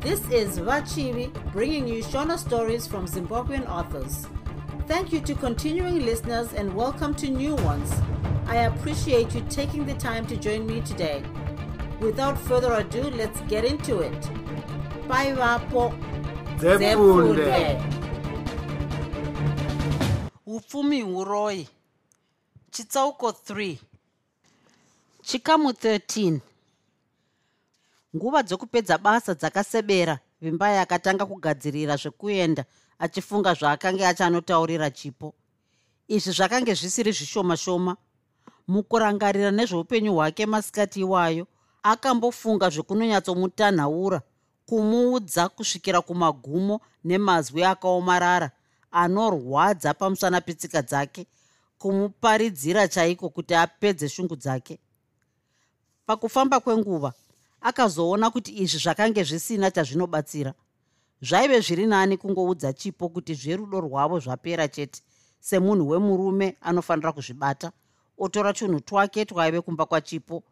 This is Vachivi bringing you Shona stories from Zimbabwean authors. Thank you to continuing listeners and welcome to new ones. I appreciate you taking the time to join me today. Without further ado, let's get into it. Bye, Vapo. Zefunde. upfumi huroi chitsauko 3 chikamu 13 nguva dzokupedza basa dzakasebera vimbai akatanga kugadzirira zvekuenda achifunga zvaakanga achanotaurira chipo. Izvi zvakange zvisiri zvishoma shoma. Mukurangarira nezveupenyu hwake masikati iwayo akambofunga zvekunonyatsomutanhaura kumuudza kusvikira kumagumo nemazwi akaomarara anorwadza pamusana petsika dzake kumuparidzira chaiko kuti apedze shungu dzake. Pakufamba kwenguva akazoona kuti izvi zvakange zvisina chazvinobatsira. Zvaive zviri nani kungoudza chipo kuti zverudo rwavo zvapera chete. Semunhu wemurume anofanira kuzvibata. Otora tunhu twake twaive kumba kwachipo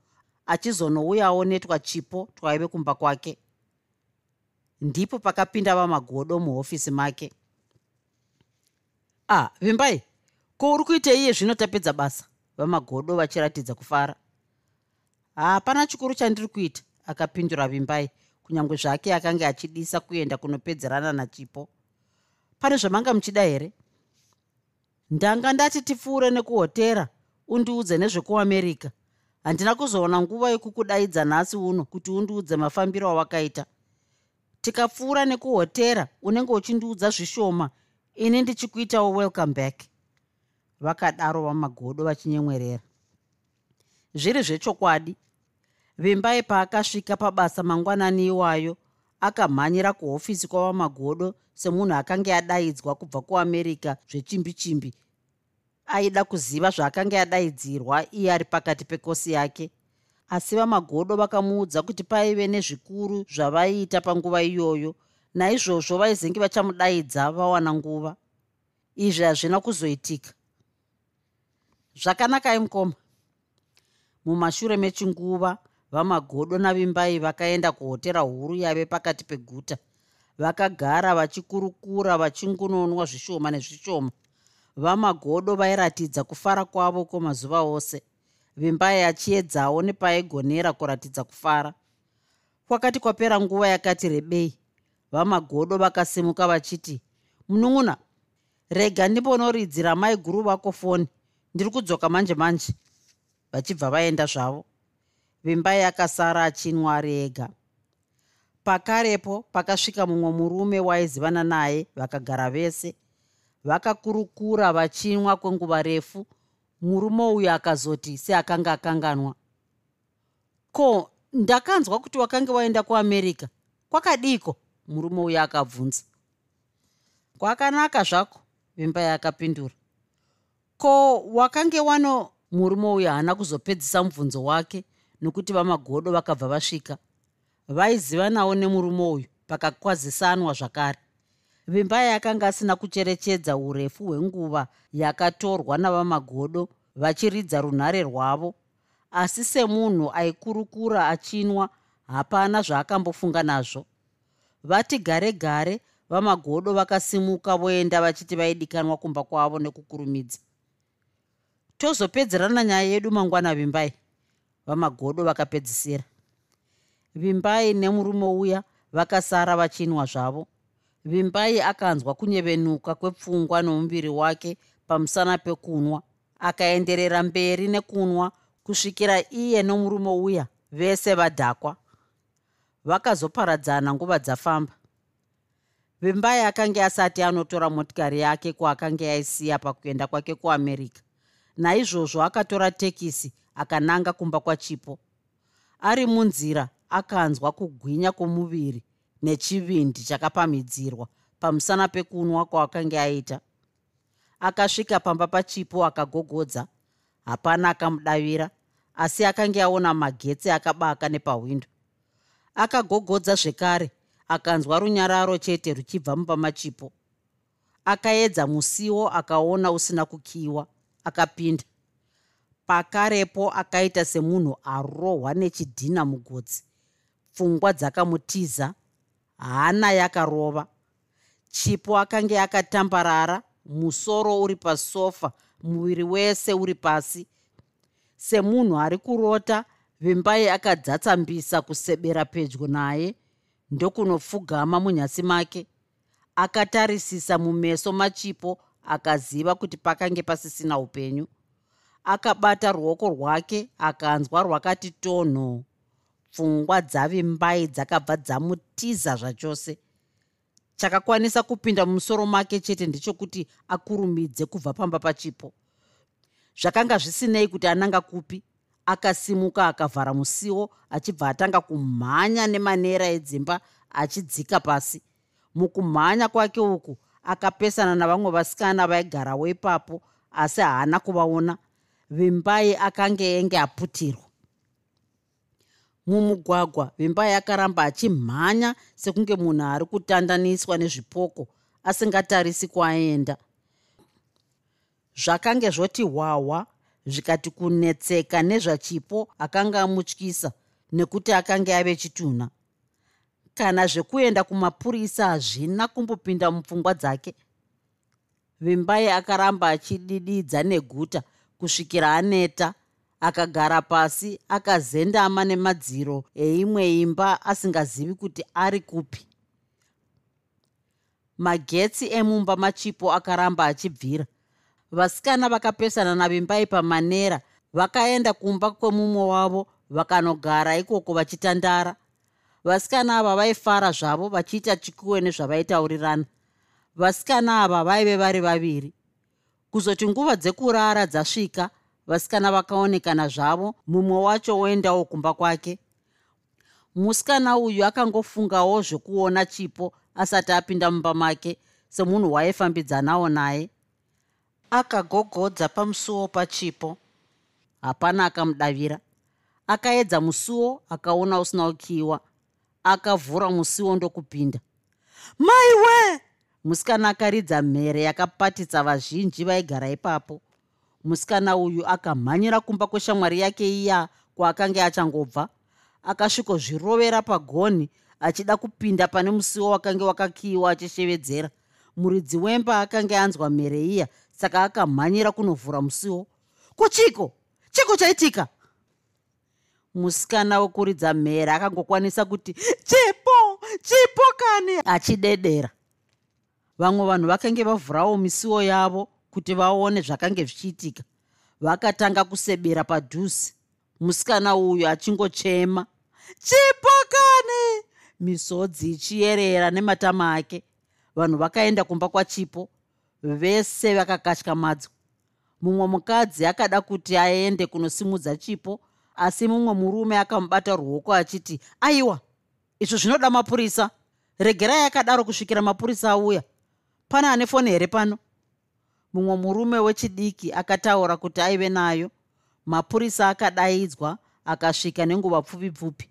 achizonouyawo netwachipo twaive kumba kwake. Ndipo pakapinda vamagodo muhofisi make. Ah vimbai ko uri kuita iye zvino tapedza basa vamagodo vachiratidza kufara. Hapana chikuru chandiri kuita akapindura vimbai kunyange zvake akanga achidisa kuenda kunopedzerana nachipo. Pane zvamanga muchida here? Ndanga ndati tipfuure nekuhotera undiudze nezvekuamerica handina kuzoona nguva yekukudaidza nhasi uno kuti undiudze mafambiro awakaita. Tikapfuura nekuhotera unenge uchindiudza zvishoma ini ndichikuitawo welcome back. Vakadaro vamagodo vachinyemwerera. Zviri zvechokwadi vimbai paakasvika pabasa mangwanani iwayo akamhanyira kuhofisi kwavamagodo semunhu akanga adaidzwa kubva kuamerica zvechimbi chimbi aida kuziva zvaakanga adaidzirwa iye ari pakati pekosi yake. Asi vamagodo vakamuudza kuti paive nezvikuru zvavaiita panguva iyoyo naizvozvo vaizenge vachamudaidza vawana nguva. Izvi hazvina kuzoitika. Zvakanakai mukoma. Mumashure mechinguva vamagodo navimbai vakaenda kuhotera huru yave pakati peguta. Vakagara vachikurukura vachingunonwa zvishoma nezvishoma. Vamagodo vairatidza kufara kwavo kwemazuva ose. Vimbai achiedzawo nepaigonera kuratidza kufara. Kwakati kwapera nguva yakati rebei vamagodo vakasimuka vachiti munun'una rega ndimbonoridzira mai guru vako foni. Ndiri kudzoka manje manje vachibva vaenda zvavo vimbai akasara achinwa ari ega. Pakarepo pakasvika mumwe murume waizivana naye vakagara vese. Vakakurukura vachinwa kwenguva refu. Murume uyu akazoti seakanga akanganwa. Ko ndakanzwa kuti wakange waenda kuamerica kwakadiko? Murume uyu akabvunza. Kwakanaka zvako vimba yakapindura. Ko wakange wano? Murume uyu haana kuzopedzisa mubvunzo wake nokuti vamagodo vakabva vasvika. Vaizivanawo nemurume uyu pakakwazisanwa zvakare. Vimbai akanga asina kucherechedza urefu hwenguva yakatorwa navamagodo vachiridza runhare rwavo asi semunhu aikurukura achinwa hapana zvaakambofunga nazvo. Vati gare gare vamagodo vakasimuka voenda vachiti vaidikanwa kumba kwavo nekukurumidza. Tozopedzerana nyaya yedu mangwana vimbai vamagodo vakapedzisira. Vimbai nemurume uya vakasara vachinwa zvavo. Vimbai akanzwa kunyevenuka kwepfungwa nomuviri wake pamusana pekunwa. Akaenderera mberi nekunwa kusvikira iye nomurume uya vese vadhakwa. Vakazoparadzana nguva dzafamba. Vimbai akanga asati anotora motikari yake kwaakanga aisiya pakuenda kwake kuamerica naizvozvo akatora tekisi akananga kumba kwachipo. Ari munzira akanzwa kugwinya kwomuviri nechivindi chakapamhidzirwa pamusana pekunwa kwaakanga aita. Akasvika pamba pachipo akagogodza hapana akamudavira asi akanga aona magetsi akabaka nepahwindo. Akagogodza zvekare akanzwa runyararo chete ruchibva mumba machipo. Akaedza musiwo akaona usina kukiwa akapinda. Pakarepo akaita semunhu arohwa nechidhina mugodzi pfungwa dzakamutiza hana yakarova. Chipo akange akatambarara musoro uri pasofa muviri wese uri pasi. Semunhu ari kurota vimbai akadzatsambisa kusebera pedyo naye ndokunopfugama munyasi make. Akatarisisa mumeso machipo akaziva kuti pakange pasisina upenyu. Akabata ruoko rwake akanzwa rwakati tonho. Pfungwa dzavimbai dzakabva dzamutiza zvachose. Chakakwanisa kupinda mumusoro make chete ndechokuti akurumidze kubva pamba pachipo. Zvakanga zvisinei kuti ananga kupi akasimuka akavhara musiwo achibva atanga kumhanya nemanera edzimba achidzika pasi. Mukumhanya kwake uku akapesana navamwe vasikana vaigarawo ipapo asi haana kuvaona. Vimbai akange enge aputirwa. Mumugwagwa vimbai akaramba achimhanya sekunge munhu ari kutandaniswa nezvipoko asingatarisi kwaenda zvakange zvoti hwahwa zvikati kunetseka nezvachipo akanga amutyisa nekuti akanga ave chitunha kana zvekuenda kumapurisa hazvina kumbopinda mupfungwa dzake. Vimbai akaramba achidididza neguta kusvikira aneta akagara pasi akazendama nemadziro eimwe imba asingazivi kuti ari kupi. Magetsi emumba machipo akaramba achibvira. Vasikana vakapesana navimbai pamanera vakaenda kumba kwemumwe wavo vakanogara ikoko vachitandara vasikana ava vaifara zvavo vachiita chikuwe nezvavaitaurirana. Vasikana ava vaive vari vaviri. Kuzoti nguva dzekurara dzasvika vasikana vakaonekana zvavo mumwe wacho oendawo kumba kwake. Musikana uyu akangofungawo zvekuona chipo asati apinda mumba make semunhu waifambidzanawo naye. Akagogodza pamusuwo pachipo. Hapana akamudavira. Akaedza musuwo akaona usina kukiyiwa akavhura musiwo ndokupinda. Maiwe musikana akaridza mhere yakapatitsa vazhinji vaigara ipapo. Musikana uyu akamhanyira kumba kweshamwari yake iya kwaakanga achangobva. Akasvikozvirovera pagoni achida kupinda pane musiwo wakange wakakiyiwa achishevedzera. Muridzi wemba akange anzwa mhere iya saka akamhanyira kunovhura musiwo. Kuchiko? Chiko chaitika musikana wekuridza mhere akangokwanisa kuti chipo chipo kani? Achidedera. Vamwe vanhu vakange vavhurawo misiwo yavo kuti vaone zvakange zvichiitika. Vakatanga kusebera padhuzi musikana uyu achingochema chipo kani? Misodzi ichiyerera nematama ake. Vanhu vakaenda kumba kwachipo vese vakakatya madzo mumwe mukadzi akada kuti aende kunosimudza chipo asi mumwe murume akamubata ruoko achiti aiwa izvo zvinoda mapurisa. Regerai akadaro kusvikira mapurisa auya. Pana ane foni here pano? Mumwe murume wechidiki akataura kuti aive nayo. Mapurisa akadaidzwa akasvika nenguva pfupi pfupi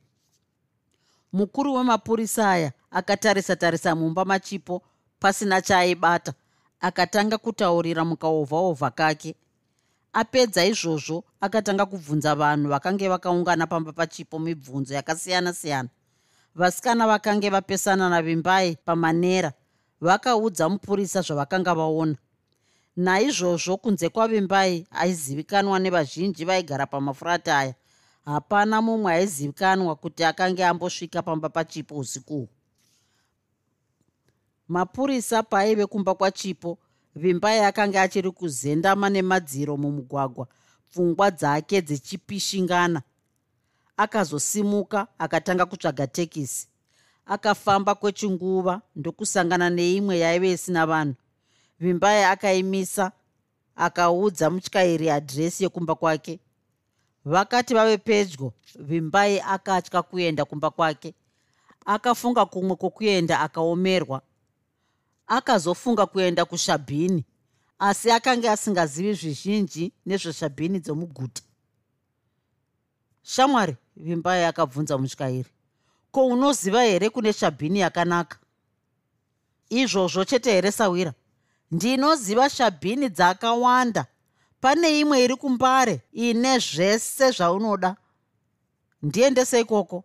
mukuru wemapurisa aya akatarisa tarisa mumba machipo pasina chaaibata akatanga kutaurira mukaovhaovha kake apedza izvozvo akatanga kubvunza vanhu vakange vakaungana pamba pachipo mibvunzo yakasiyana-siyana. Vasikana vakange vapesana navimbai pamanera vakaudza mupurisa zvavakanga vaona. Naizvozvo kunze kwavimbai aizivikanwa nevazhinji vaigara pamafurati aya. Hapana mumwe aizivikanwa kuti akange ambosvika pamba pachipo usikuhwu mapurisa paaive kumba kwachipo vimbai akanga achiri kuzendama nemadziro mumugwagwa pfungwa dzake dzichipishingana akazosimuka akatanga kutsvaga tekisi akafamba kwechinguva ndokusangana neimwe yaive isina vanhu. Vimbai akaimisa akaudza mutyairi adhiresi yekumba kwake. Vakati vave pedyo vimbai akatya kuenda kumba kwake. Akafunga kumwe kwokuenda akaomerwa akazofunga kuenda kushabhini asi akanga asingazivi zvizhinji nezveshabhini dzomuguta. Shamwari vimbai akabvunza mutyairi ko unoziva here kune shabhini yakanaka? Izvozvo chete here sawira? Ndinoziva shabhini dzakawanda. Pane imwe iri kumbare ine zvese zvaunoda. Ndiendese ikoko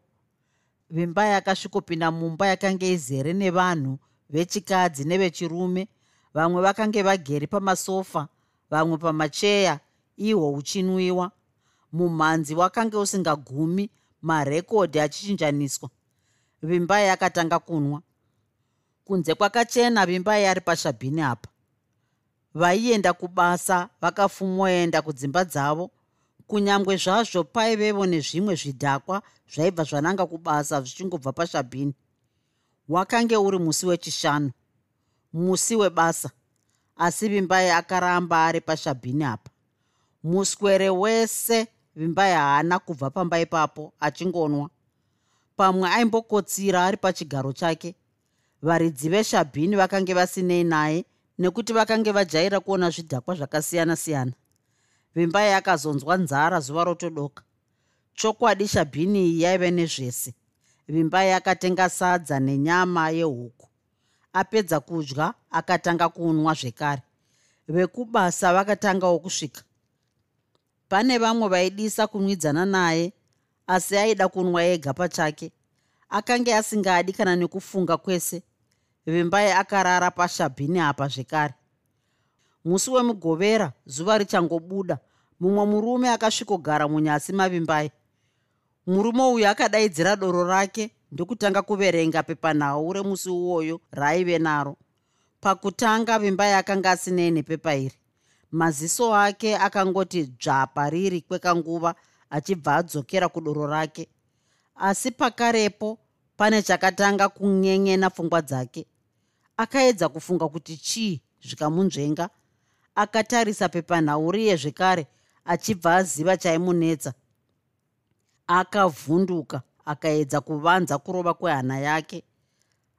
vimbai akasvikopinda mumba yakanga izere nevanhu vechikadzi nevechirume vamwe vakange vagere pamasofa vamwe pamacheya ihwo uchinwiwa mumhanzi wakange usingagumi marekodhi achichinjaniswa. Vimbai akatanga kunwa. Kunze kwakachena vimbai ari pashabhini apa. Vaienda kubasa vakafumwoenda kudzimba dzavo. Kunyange zvazvo paivevo nezvimwe zvidhakwa zvaibva zvananga kubasa zvichingobva pashabhini wakange uri musi wechishanu musi webasa asi vimbai akaramba ari pashabhini apa. Muswere wese vimbai haana kubva pamba ipapo achingonwa. Pamwe aimbokotsira ari pachigaro chake. Varidzi veshabhini vakange vasinei naye nekuti vakange vajaira kuona zvidhakwa zvakasiyana-siyana. Vimbai akazonzwa nzara zuva rotodoka. Chokwadi shabhini iyi yaive nezvese vimbai akatenga sadza nenyama yehuku. Apedza kudya akatanga kunwa zvekare. Vekubasa vakatangawo kusvika. Pane vamwe vaidisa kunwidzana naye asi aida kunwa ega pachake. Akanga asingadi kana nekufunga kwese vimbai akarara pashabhini apa zvekare. Musi wemugovera zuva richangobuda mumwe murume akasvikogara munyasi mavimbai murume uyu akadaidzira doro rake ndokutanga kuverenga pepanhau remusi uwoyo raaive naro. Pakutanga vimbai akanga asinei nepepa iri maziso ake akangoti dzvapa riri kwekanguva achibva adzokera kudoro rake. Asi pakarepo pane chakatanga kunyenyena pfungwa dzake. Akaedza kufunga kuti chii zvikamunzvenga akatarisa pepanhauriye zvekare achibva aziva chaimunetsa akavhunduka akaedza kuvanza kurova kwehana yake.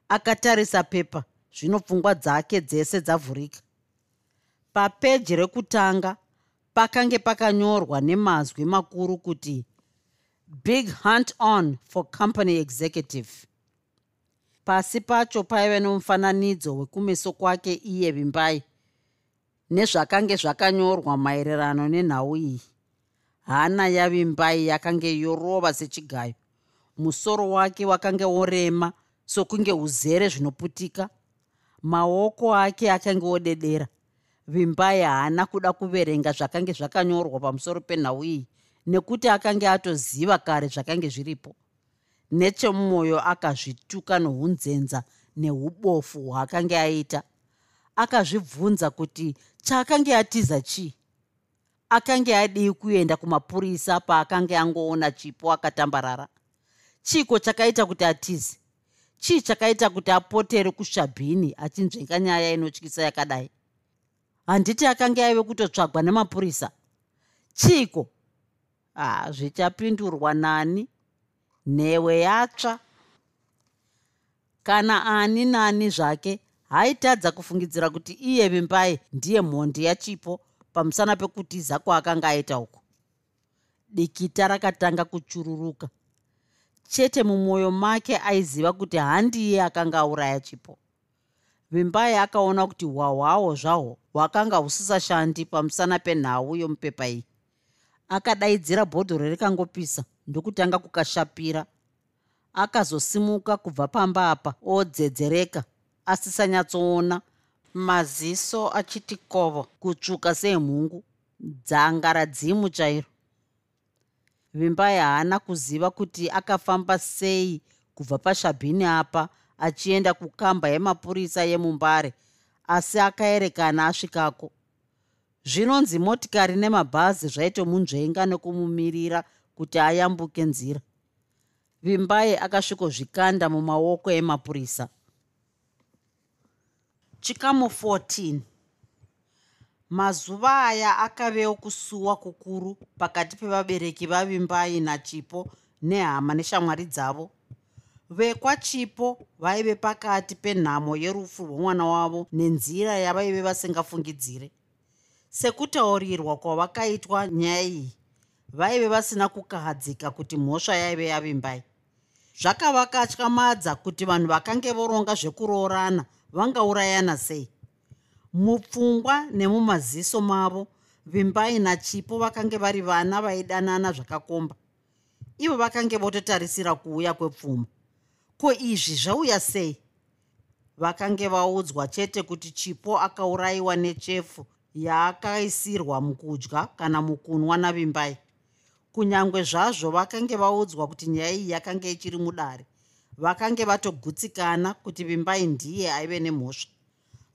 Akatarisa pepa zvino pfungwa dzake dzese dzavhurika. Papeji rekutanga pakange pakanyorwa nemazwi makuru kuti big hunt on for company executive. Pasi pacho paive nomufananidzo wekumeso kwake iye vimbai nezvakange zvakanyorwa maererano nenhau iyi hana yavimbai yakange yorova sechigayo. Musoro wake wakange worema sokunge uzere zvinoputika. Maoko ake akange wodedera vimbai haana kuda kuverenga zvakange zvakanyorwa pamusoro penhau iyi nekuti akange atoziva kare zvakange zviripo. Nechemumwoyo akazvituka nounzenza neubofu hwaakange aita. Akazvibvunza kuti chaakange atiza chii akange adii kuenda kumapurisa paakange angoona chipo akatambarara. Chiiko chakaita kuti atize. Chii chakaita kuti apotere kushabhini achinzvenga nyaya inotyisa yakadai? Handiti akange aive kutotsvagwa nemapurisa. Chiiko ah zvichapindurwa nani. Nhewe yatsva. Kana ani nani zvake haitadza kufungidzira kuti iye vimbai ndiye mhondi yachipo pamusana pekutiza kwaakanga aita uko dikita rakatanga kuchururuka. Chete mumwoyo make aiziva kuti handiye akanga auraya chipo. Vimbai akaona kuti hwahwawo zvahwo hwakanga husisashandi pamusana penhau yomupepa iyi. Akadaidzira bhodhoro rikangopisa ndokutanga kukashapira. Akazosimuka kubva pamba apa odzedzereka asisanyatsoona maziso achiti kovo kutsvuka semhungu dzanga radzimu chairo. Vimbai haana kuziva kuti akafamba sei kubva pashabhini apa achienda kukamba yemapurisa yemumbare asi akaerekana asvikako. Zvinonzi motikari nemabhazi zvaitomunzvenga nekumumirira kuti ayambuke nzira. Vimbai akasvikozvikanda mumaoko emapurisa chikamu 14 mazuva aya akavewo kusuwa kukuru pakati pevabereki vavimbai nachipo nehama neshamwari dzavo. Vekwachipo vaive pakati penhamo yerufu rwomwana wavo nenzira yavaive vasingafungidzire. Sekutaurirwa kwavakaitwa nyaya iyi vaive vasina kukahadzika kuti mhosva yaive yavimbai. Zvakavakatyamadza kuti vanhu vakange voronga zvekuroorana vangaurayana sei? Mupfungwa nemumaziso mavo vimbai nachipo vakange vari vana vaidanana zvakakomba. Ivo vakange vototarisira kuuya kwepfuma. Ko izvi zvauya sei? Vakange vaudzwa chete kuti chipo akaurayiwa nechefu yaakaisirwa mukudya kana mukunwa navimbai. Kunyange zvazvo vakange vaudzwa kuti nyaya iyi yakanga ichiri mudare vakange vatogutsikana kuti vimbai ndiye aive nemhosva.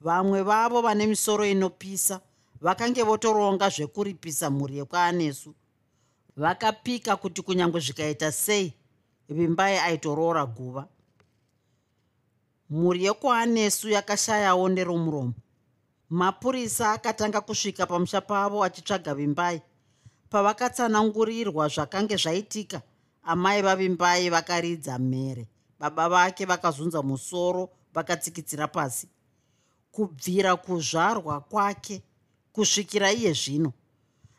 Vamwe vavo vane misoro inopisa vakange votoronga zvekuripisa mhuri yekwanesu. Vakapika kuti kunyange zvikaita sei vimbai aitoroora guva. Mhuri yekwanesu yakashayawo neromuromo mapurisa akatanga kusvika pamusha pavo achitsvaga vimbai. Pavakatsanangurirwa zvakange zvaitika amai vavimbai vakaridza mhere baba vake vakazunza musoro vakatsikitsira pasi. Kubvira kuzvarwa kwake kusvikira iye zvino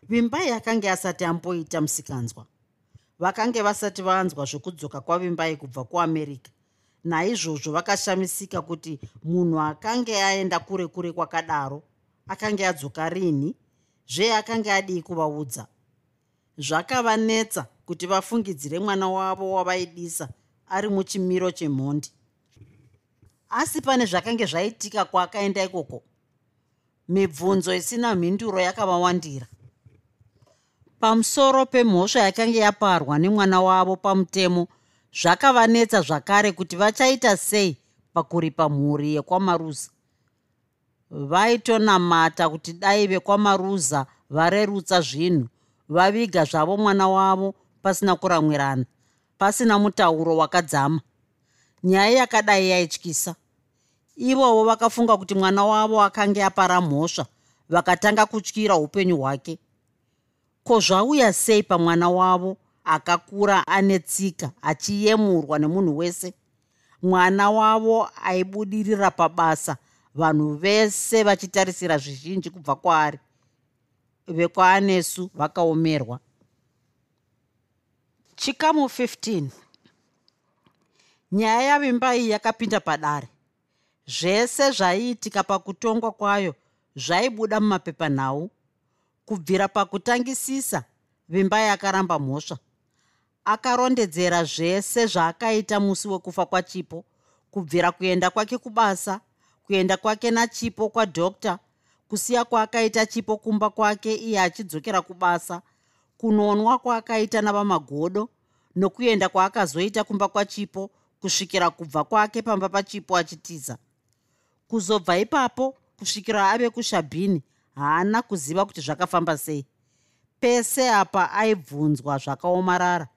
vimbai akanga asati amboita musikanzwa. Vakange vasati vanzwa zvekudzoka kwavimbai kubva kuamerica naizvozvo vakashamisika kuti munhu akange aenda kure kure kwakadaro akange adzoka rini zveakanga adii kuvaudza. Zvakavanetsa kuti vafungidzire mwana wavo wavaidisa ari muchimiro chemhondi. Asi pane zvakange zvaitika kwaakaenda ikoko. Mibvunzo isina mhinduro yakavawandira. Pamusoro pemhosva yakanga yaparwa nemwana wavo pamutemo zvakavanetsa zvakare kuti vachaita sei pakuripa mhuri yekwamaruza. Vaitonamata kuti dai vekwamaruza varerutsa zvinhu vaviga zvavo mwana wavo pasina kuramwirana pasina mutauro wakadzama. Nyaya yakadai yaityisa. Ivovo vakafunga kuti mwana wavo akanga apara mhosva vakatanga kutyira upenyu hwake. Ko zvauya sei pamwana wavo akakura ane tsika achiyemurwa nemunhu wese? Mwana wavo aibudirira pabasa vanhu vese vachitarisira zvizhinji kubva kwaari. Vekwaanesu vakaomerwa chikamu 15 nyaya yavimbai yakapinda padare. Zvese zvaiitika pakutongwa kwayo zvaibuda mumapepanhau kubvira pakutangisisa vimbai akaramba mhosva. Akarondedzera zvese zvaakaita musi wekufa kwachipo. Kubvira kuenda kwake kubasa kuenda kwake nachipo kwadhokta kusiya kwaakaita chipo kumba kwake iye achidzokera kubasa kunonwa kwaakaita navamagodo nokuenda kwaakazoita kumba kwachipo kusvikira kubva kwake pamba pachipo achitiza. Kuzobva ipapo kusvikira ave kushabhini haana kuziva kuti zvakafamba sei. Pese apa aibvunzwa zvakaomarara.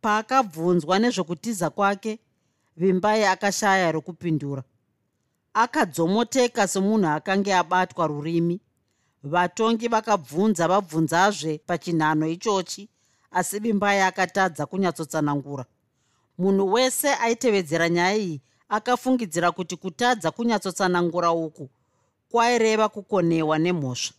Paakabvunzwa nezvokutiza kwake vimbai akashaya rokupindura. Akadzomoteka semunhu akanga abatwa rurimi vatongi vakabvunza vabvunzazve pachinhano ichochi asi vimbai akatadza kunyatsotsanangura munhu wese aitevedzera nyaya iyi akafungidzira kuti kutadza kunyatsotsanangura uku kwaireva kukonewa nemhosva.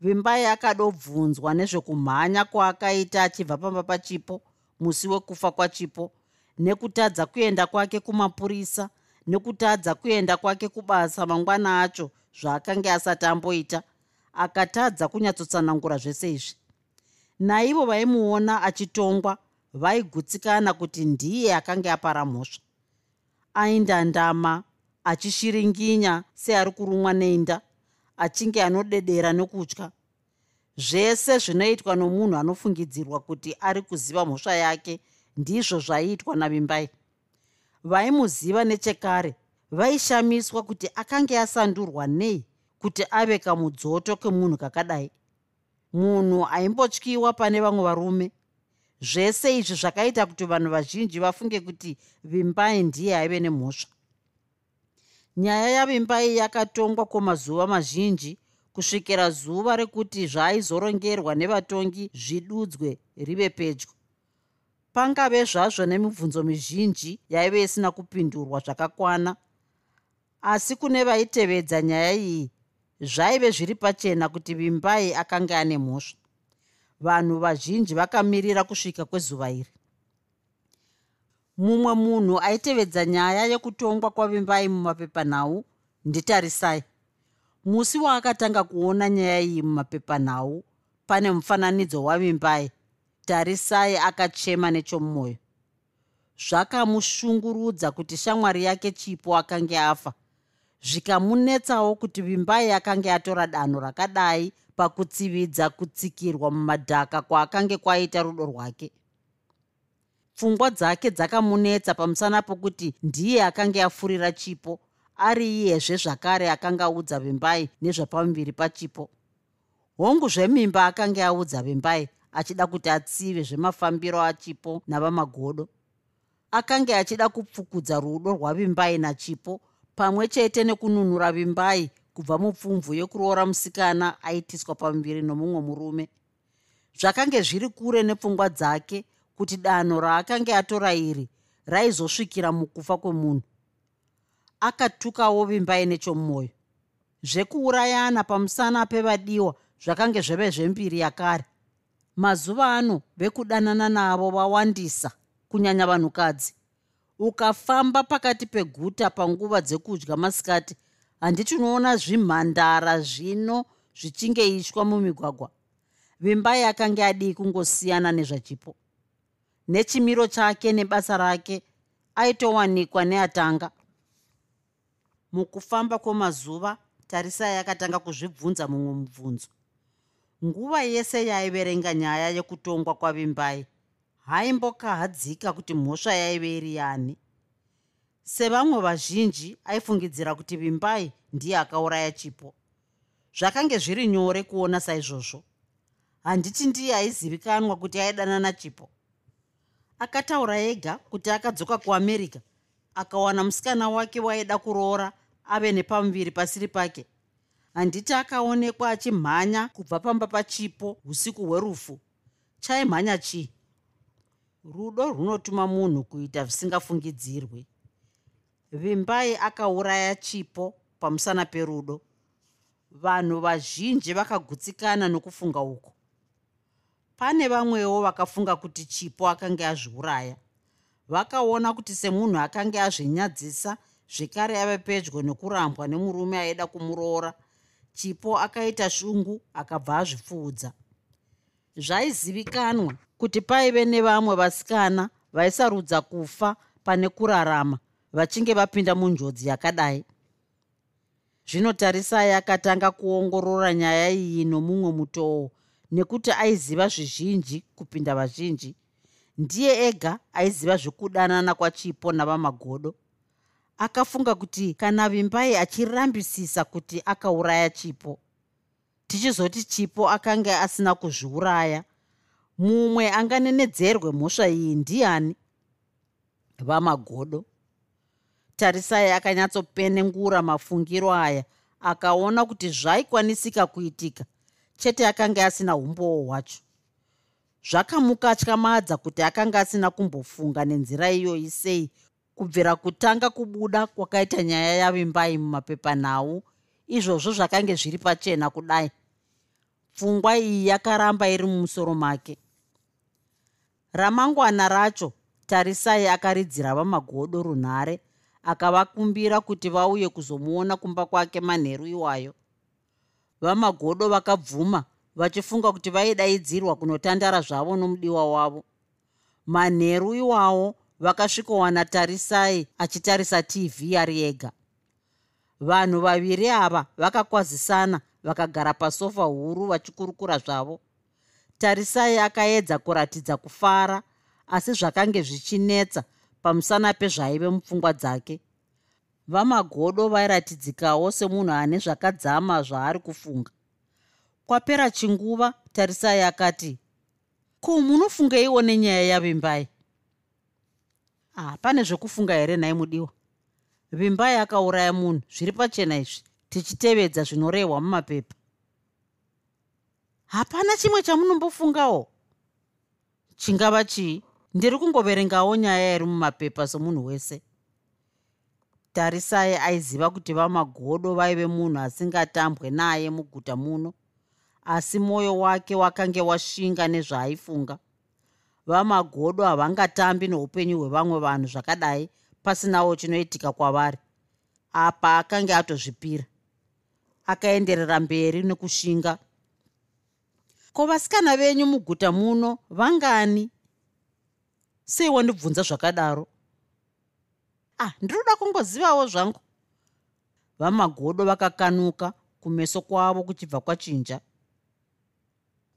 Vimbai akadobvunzwa nezvekumhanya kwaakaita achibva pamba pachipo musi wekufa kwachipo nekutadza kuenda kwake kumapurisa nekutadza kuenda kwake kubasa mangwana acho zvaakanga asati amboita akatadza kunyatsotsanangura zvese izvi. Naivo vaimuona achitongwa vaigutsikana kuti ndiye akanga apara mhosva. Aindandama achishiringinya seari kurumwa neinda achinge anodedera nokutya. Zvese zvinoitwa nomunhu anofungidzirwa kuti ari kuziva mhosva yake ndizvo zvaiitwa navimbai. Vaimuziva nechekare vaishamiswa kuti akange asandurwa nei kuti ave kamudzoto kemunhu kakadai. Munhu aimbotyiwa pane vamwe varume. Zvese izvi zvakaita kuti vanhu vazhinji vafunge kuti vimbai ndiye aive nemhosva. Nyaya yavimbai yakatongwa kwemazuva mazhinji kusvikira zuva rekuti zvaaizorongerwa nevatongi zvidudzwe rive pedyo. Pangave zvazvo nemibvunzo mizhinji yaive isina kupindurwa zvakakwana. Asi kune vaitevedza nyaya iyi zvaive zviri pachena kuti vimbai akanga ane mhosva. Vanhu vazhinji vakamirira kusvika kwezuva iri. Mumwe munhu aitevedza nyaya yekutongwa kwavimbai mumapepanhau nditarisai musi waakatanga kuona nyaya iyi mumapepanhau pane mufananidzo wavimbai. Tarisai akachema nechomumwoyo zvakamushungurudza kuti shamwari yake chipo akange afa zvikamunetsawo kuti vimbai akange atora danho rakadai pakutsividza kutsikirwa mumadhaka kwaakange kwaita rudo rwake. Pfungwa dzake dzakamunetsa pamusana pokuti ndiye akange afurira chipo ari iyezve zvakare akanga audza vimbai nezvapamuviri pachipo. Hongu zvemimba akange audza vimbai achida kuti atsive zvemafambiro achipo navamagodo. Akange achida kupfukudza rudo rwavimbai nachipo pamwe chete nekununura vimbai kubva mupfumvu yekuroora musikana aitiswa pamuviri nomumwe murume. Zvakange zviri kure nepfungwa dzake kuti danho raakange atora iri raizosvikira mukufa kwemunhu. Akatukawo vimbai nechomumwoyo zvekuurayana pamusana pevadiwa zvakange zveve zvembiri yakare. Mazuva ano vekudanana navo vawandisa kunyanya vanhukadzi ukafamba pakati peguta panguva dzekudya masikati handiti unoona zvimhandara zvino zvichingeishwa mumigwagwa. Vimbai akange adii kungosiyana nezvachipo. Nechimiro chake nebasa rake aitowanikwa neatanga. Mukufamba kwemazuva tarisai akatanga kuzvibvunza mumwe mubvunzo. Nguva yese yaaiverenga nyaya yekutongwa kwavimbai haimbokahadzika kuti mhosva yaive iri yani. Sevamwe vazhinji aifungidzira kuti vimbai ndiye akauraya chipo. Zvakange zviri nyore kuona saizvozvo. Handiti ndiye aizivikanwa kuti aidanana chipo. Akataura ega kuti akadzoka kuamerica akawana musikana wake waida kuroora ave nepamuviri pasiri pake. Handiti akaonekwa achimhanya kubva pamba pachipo usiku hwerufu. Chaimhanya chii rudo runotuma munhu kuita zvisingafungidzirwi. Vimbai akauraya chipo pamusana perudo. Vanhu vazhinji vakagutsikana nokufunga uku pane vamwewo vakafunga kuti chipo akanga azviuraya. Vakaona kuti semunhu akanga azvinyadzisa zvekare ave pedyo nekurambwa nemurume aida kumuroora. Chipo akaita shungu akabva azvipfuudza. Zvaizivikanwa kuti paive nevamwe vasikana vaisarudza kufa pane kurarama vachinge vapinda munjodzi yakadai. Zvinotarisai akatanga kuongorora nyaya iyi nomumwe mutoo nekuti aiziva zvizhinji kupinda vazhinji. Ndiye ega aiziva zvekudanana kwachipo navamagodo. Akafunga kuti kana vimbai achirambisisa kuti akauraya chipo tichizoti chipo akanga asina kuzviuraya mumwe anganenedzerwe mhosva iyi ndiani? Vamagodo. Tarisai akanyatsopenengura mafungiro aya akaona kuti zvaikwanisika kuitika chete akanga asina umbowo hwacho. Zvakamukatyamadza kuti akanga asina kumbofunga nenzira iyoyi sei kubvira kutanga kubuda kwakaita nyaya yavimbai mumapepanhau izvozvo zvakange zviri pachena kudai. Pfungwa iyi yakaramba iri mumusoro make ramangwana racho tarisai akaridzira vamagodo runhare akavakumbira kuti vauye kuzomuona kumba kwake manheru iwayo. Vamagodo vakabvuma vachifunga kuti vaidaidzirwa kunotandara zvavo nomudiwa wavo. Manheru iwawo vakasvikowana tarisai achitarisa tv ari ega. Vanhu vaviri ava vakakwazisana vakagara pasofa huru vachikurukura zvavo tarisai akaedza kuratidza kufara asi zvakange zvichinetsa pamusana pezvaive mupfungwa dzake. Vamagodo vairatidzikawo semunhu ane zvakadzama zvaari kufunga. Kwapera chinguva tarisai akati ko munofungeiwo nenyaya yavimbai? Ah, pane zvekufunga here nhai mudiwa? Vimbai akauraya munhu zviri pachena izvi tichitevedza zvinorehwa mumapepa hapana chimwe chamunombofungawo. Chingava chii? Ndiri kungoverengawo nyaya iri mumapepa somunhu wese. Tarisai aiziva kuti vamagodo vaive munhu asingatambwe naye muguta muno asi mwoyo wake wakange washinga nezvaaifunga vamagodo havangatambi noupenyu hwevamwe vanhu zvakadai pasinawo chinoitika kwavari. Apa akanga atozvipira. Akaenderera mberi nekushinga ko vasikana venyu muguta muno vangani? Sei wandibvunza zvakadaro? Ah ndinoda kungozivawo zvangu. Vamagodo vakakanuka kumeso kwavo kuchibva kwachinja.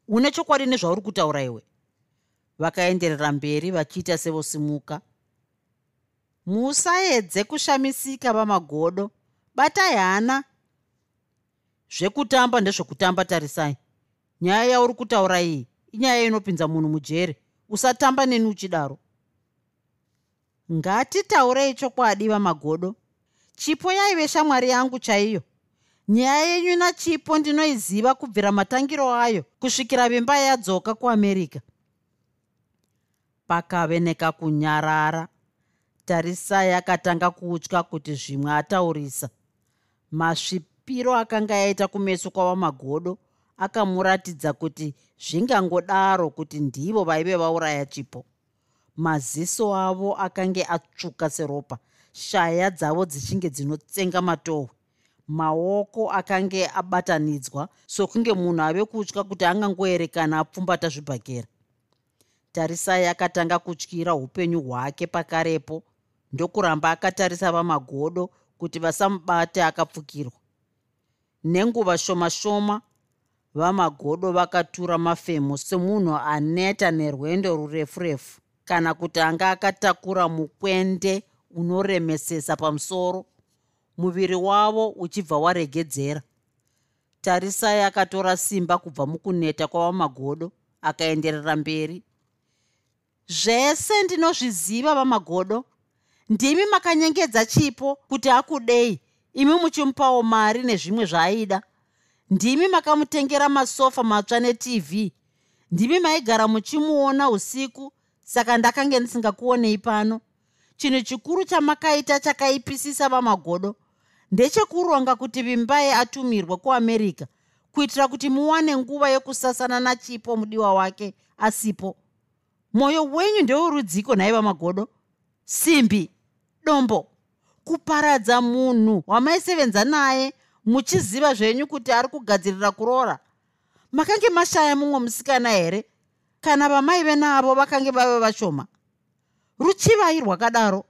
Une chokwadi nezvauri kutaura iwe? Vakaenderera mberi vachiita sevosimuka. Musaedze kushamisika vamagodo. Batai hana. Zvekutamba ndezvekutamba tarisai nyaya yauri kutaura iyi inyaya inopinza munhu mujere. Usatamba neni uchidaro. Ngatitaurei chokwadi vamagodo. Chipo yaive shamwari yangu chaiyo. Nyaya yenyu nachipo ndinoiziva kubvira matangiro ayo kusvikira vimba yadzoka kuamerica pakave nekakunyarara tarisai akatanga kutya kuti zvimwe ataurisa. Masvipiro akanga yaita kumeso kwavamagodo akamuratidza kuti zvingangodaro kuti ndivo vaive vauraya chipo. Maziso avo akange atsvuka seropa shaya dzavo dzichinge dzinotsenga matohwe maoko akange abatanidzwa sokunge munhu ave kutya kuti angangoerekana apfumbata zvibhakera. Tarisai akatanga kutyira upenyu hwake pakarepo ndokuramba akatarisa vamagodo kuti vasamubate akapfukirwa. Nenguva shoma shoma vamagodo vakatura mafemo semunhu aneta nerwendo rurefu refu kana kuti anga akatakura mukwende unoremesesa pamusoro muviri wavo uchibva waregedzera tarisai akatora simba kubva mukuneta kwavamagodo akaenderera mberi. Zvese ndinozviziva vamagodo. Ndimi makanyengedza chipo kuti akudei. Imi muchimupawo mari nezvimwe zvaaida ndimi makamutengera masofa matsva netv ndimi maigara muchimuona usiku saka ndakange ndisingakuonei pano. Chinhu chikuru chamakaita chakaipisisa vamagodo ndechekuronga kuti vimbai atumirwa kuamerica kuitira kuti muwane nguva yekusasana nachipo mudiwa wake asipo. Mwoyo wenyu ndeurudziko nhaiva magodo simbi dombo kuparadza munhu wamaisevenza naye muchiziva zvenyu kuti ari kugadzirira kuroora? Makange mashaya mumwe musikana here? Kana vamaive navo vakange vave vashoma? Ruchivai rwakadaro.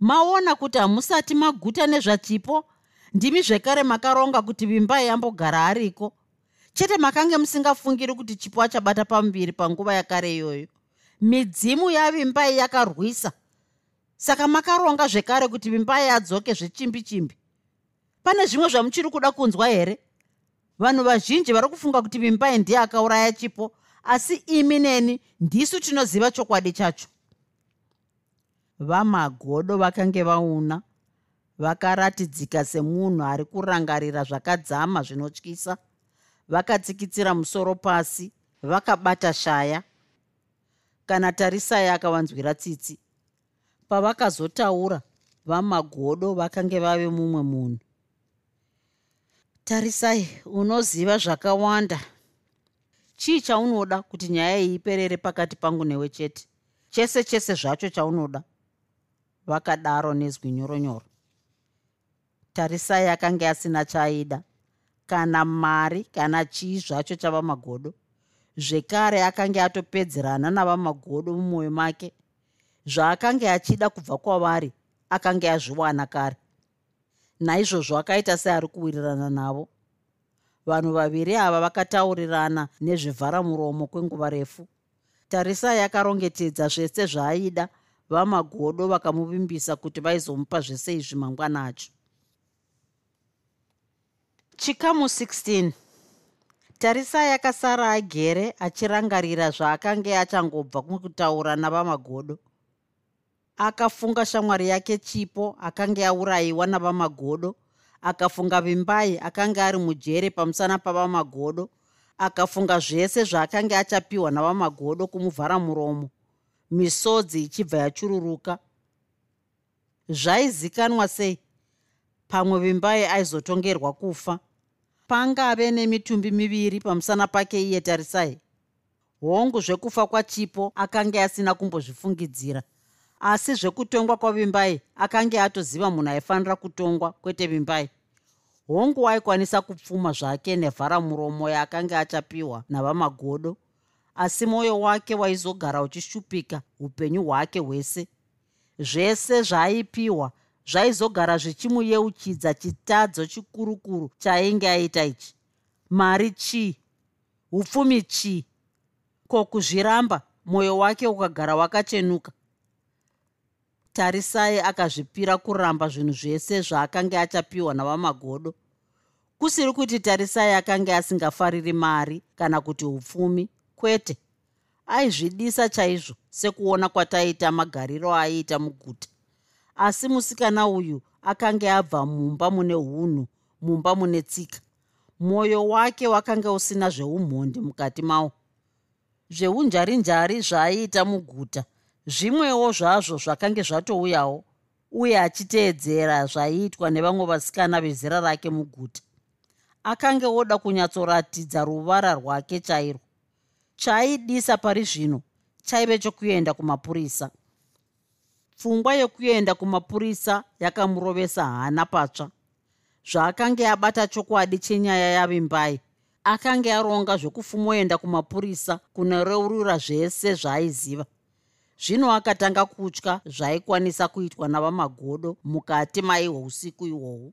Maona kuti hamusati maguta nezvachipo? Ndimi zvekare makaronga kuti vimbai yambogara ariko? Chete makange musingafungiri kuti chipo achabata pamuviri panguva yakare iyoyo. Midzimu yavimbai yakarwisa. Saka makaronga zvekare kuti vimbai adzoke zvechimbi chimbi pane zvimwe zvamuchiri kuda kunzwa here? Vanhu vazhinji vari kufunga kuti vimbai ndiye akauraya chipo asi imi neni ndisu tinoziva chokwadi chacho. Vamagodo vakange vauna vakaratidzika semunhu ari kurangarira zvakadzama zvinotyisa. Vakatsikitsira musoro pasi vakabata shaya. Kana tarisai akavanzwira tsitsi pavakazotaura vamagodo vakange vave mumwe munhu tarisai unoziva zvakawanda. Chii chaunoda kuti nyaya iyi iperere pakati pangu newe chete? Chese chese zvacho chaunoda. Vakadaro nezwi nyoronyoro. Tarisai akanga asina chaaida kana mari kana chii zvacho chava magodo. Zvekare akanga atopedzerana navamagodo mumwoyo make. Zvaakanga achida kubva kwavari akanga azviwana kare naizvozvo akaita seari kuwirirana navo. Vanhu vaviri ava vakataurirana nezvivharamuromo kwenguva refu. Tarisai akarongetedza zvese zvaaida vamagodo vakamuvimbisa kuti vaizomupa zvese izvi mangwana acho. Chikamu 16 tarisai akasara agere achirangarira zvaakanga achangobva kutaura navamagodo akafunga shamwari yake chipo akanga aurayiwa navamagodo akafunga vimbai akanga ari mujere pamusana pavamagodo akafunga zvese zvaakanga achapiwa navamagodo kumuvhara muromo. Misodzi ichibva yachururuka. Zvaizikanwa sei? Pamwe vimbai aizotongerwa kufa. Pangave nemitumbi miviri pamusana pake iye tarisai. Hongu zvekufa kwachipo akanga asina kumbozvifungidzira asi zvekutongwa kwavimbai akanga atoziva munhu aifanira kutongwa kwete vimbai. Hongu aikwanisa kupfuma zvake nevharamuromo yaakanga achapiwa navamagodo asi mwoyo wake waizogara uchishupika upenyu hwake hwese. Zvese zvaaipiwa zvaizogara zvichimuyeuchidza chitadzo chikurukuru chaainge aita ichi. Mari chii? Upfumi chii? Ko kuzviramba mwoyo wake ukagara wakachenuka tarisai akazvipira kuramba zvinhu zvese zvaakanga achapiwa navamagodo kusiri kuti tarisai akanga asingafariri mari kana kuti upfumi kwete. Aizvidisa chaizvo sekuona kwataiita magariro aiita muguta. Asi musikana uyu akanga abva mumba mune unhu mumba mune tsika. Mwoyo wake wakanga usina zveumhondi mukati mawo. Zveunjarinjari zvaaiita muguta zvimwewo zvazvo zvakange zvatouyawo uye achiteedzera zvaiitwa nevamwe vasikana vezera rake muguta. Akanga oda kunyatsoratidza ruvara rwake chairwo chaaidisa pari zvino chaive chokuenda kumapurisa. Pfungwa yokuenda kumapurisa yakamurovesa hana patsva. Zvaakanga abata chokwadi chenyaya yavimbai akanga aronga zvekufumoenda kumapurisa kunoreurura zvese zvaaiziva zvino akatanga kutya zvaikwanisa kuitwa navamagodo mukati maihwo usiku ihwohwo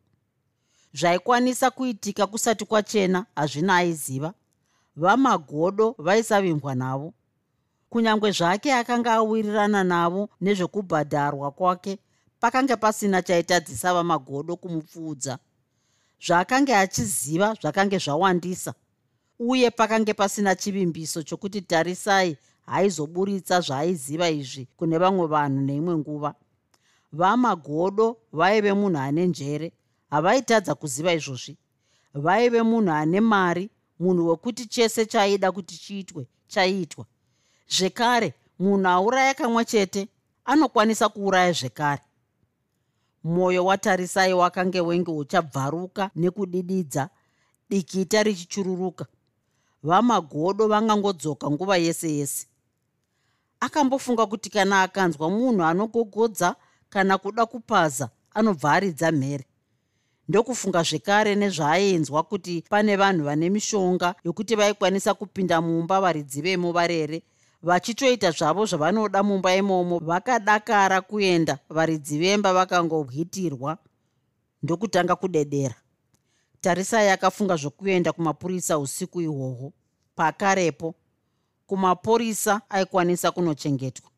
zvaikwanisa kuitika kusati kwachena hazvina aiziva. Vamagodo vaisavimbwa navo. Kunyange zvake akanga awirirana navo nezvekubhadharwa kwake pakanga pasina chaitadzisa vamagodo kumupfuudza. Zvaakanga achiziva zvakange zvawandisa uye pakange pasina chivimbiso chokuti tarisai haizoburitsa zvaaiziva izvi kune vamwe vanhu neimwe nguva. Vamagodo vaive munhu ane njere havaitadza kuziva izvozvi. Vaive munhu ane mari munhu wekuti chese chaaida kuti chiitwe chaiitwa. Zvekare munhu auraya kamwe chete anokwanisa kuuraya zvekare. Mwoyo watarisai wakange wenge uchabvaruka nekudididza dikita richichururuka. Vamagodo vangangodzoka nguva yese yese akambofunga kuti kana akanzwa munhu anogogodza kana kuda kupaza anobva aridza mhere. Ndokufunga zvekare nezvaaenzwa kuti pane vanhu vane mishonga yokuti vaikwanisa kupinda mumba varidzi vemo varere vachitoita zvavo zvavanoda mumba imomo vakadakara kuenda varidzi vemba vakangobwitirwa ndokutanga kudedera. Tarisai akafunga zvokuenda kumapurisa usiku ihwohwo pakarepo kumapurisa aikwanisa kunochengetwa.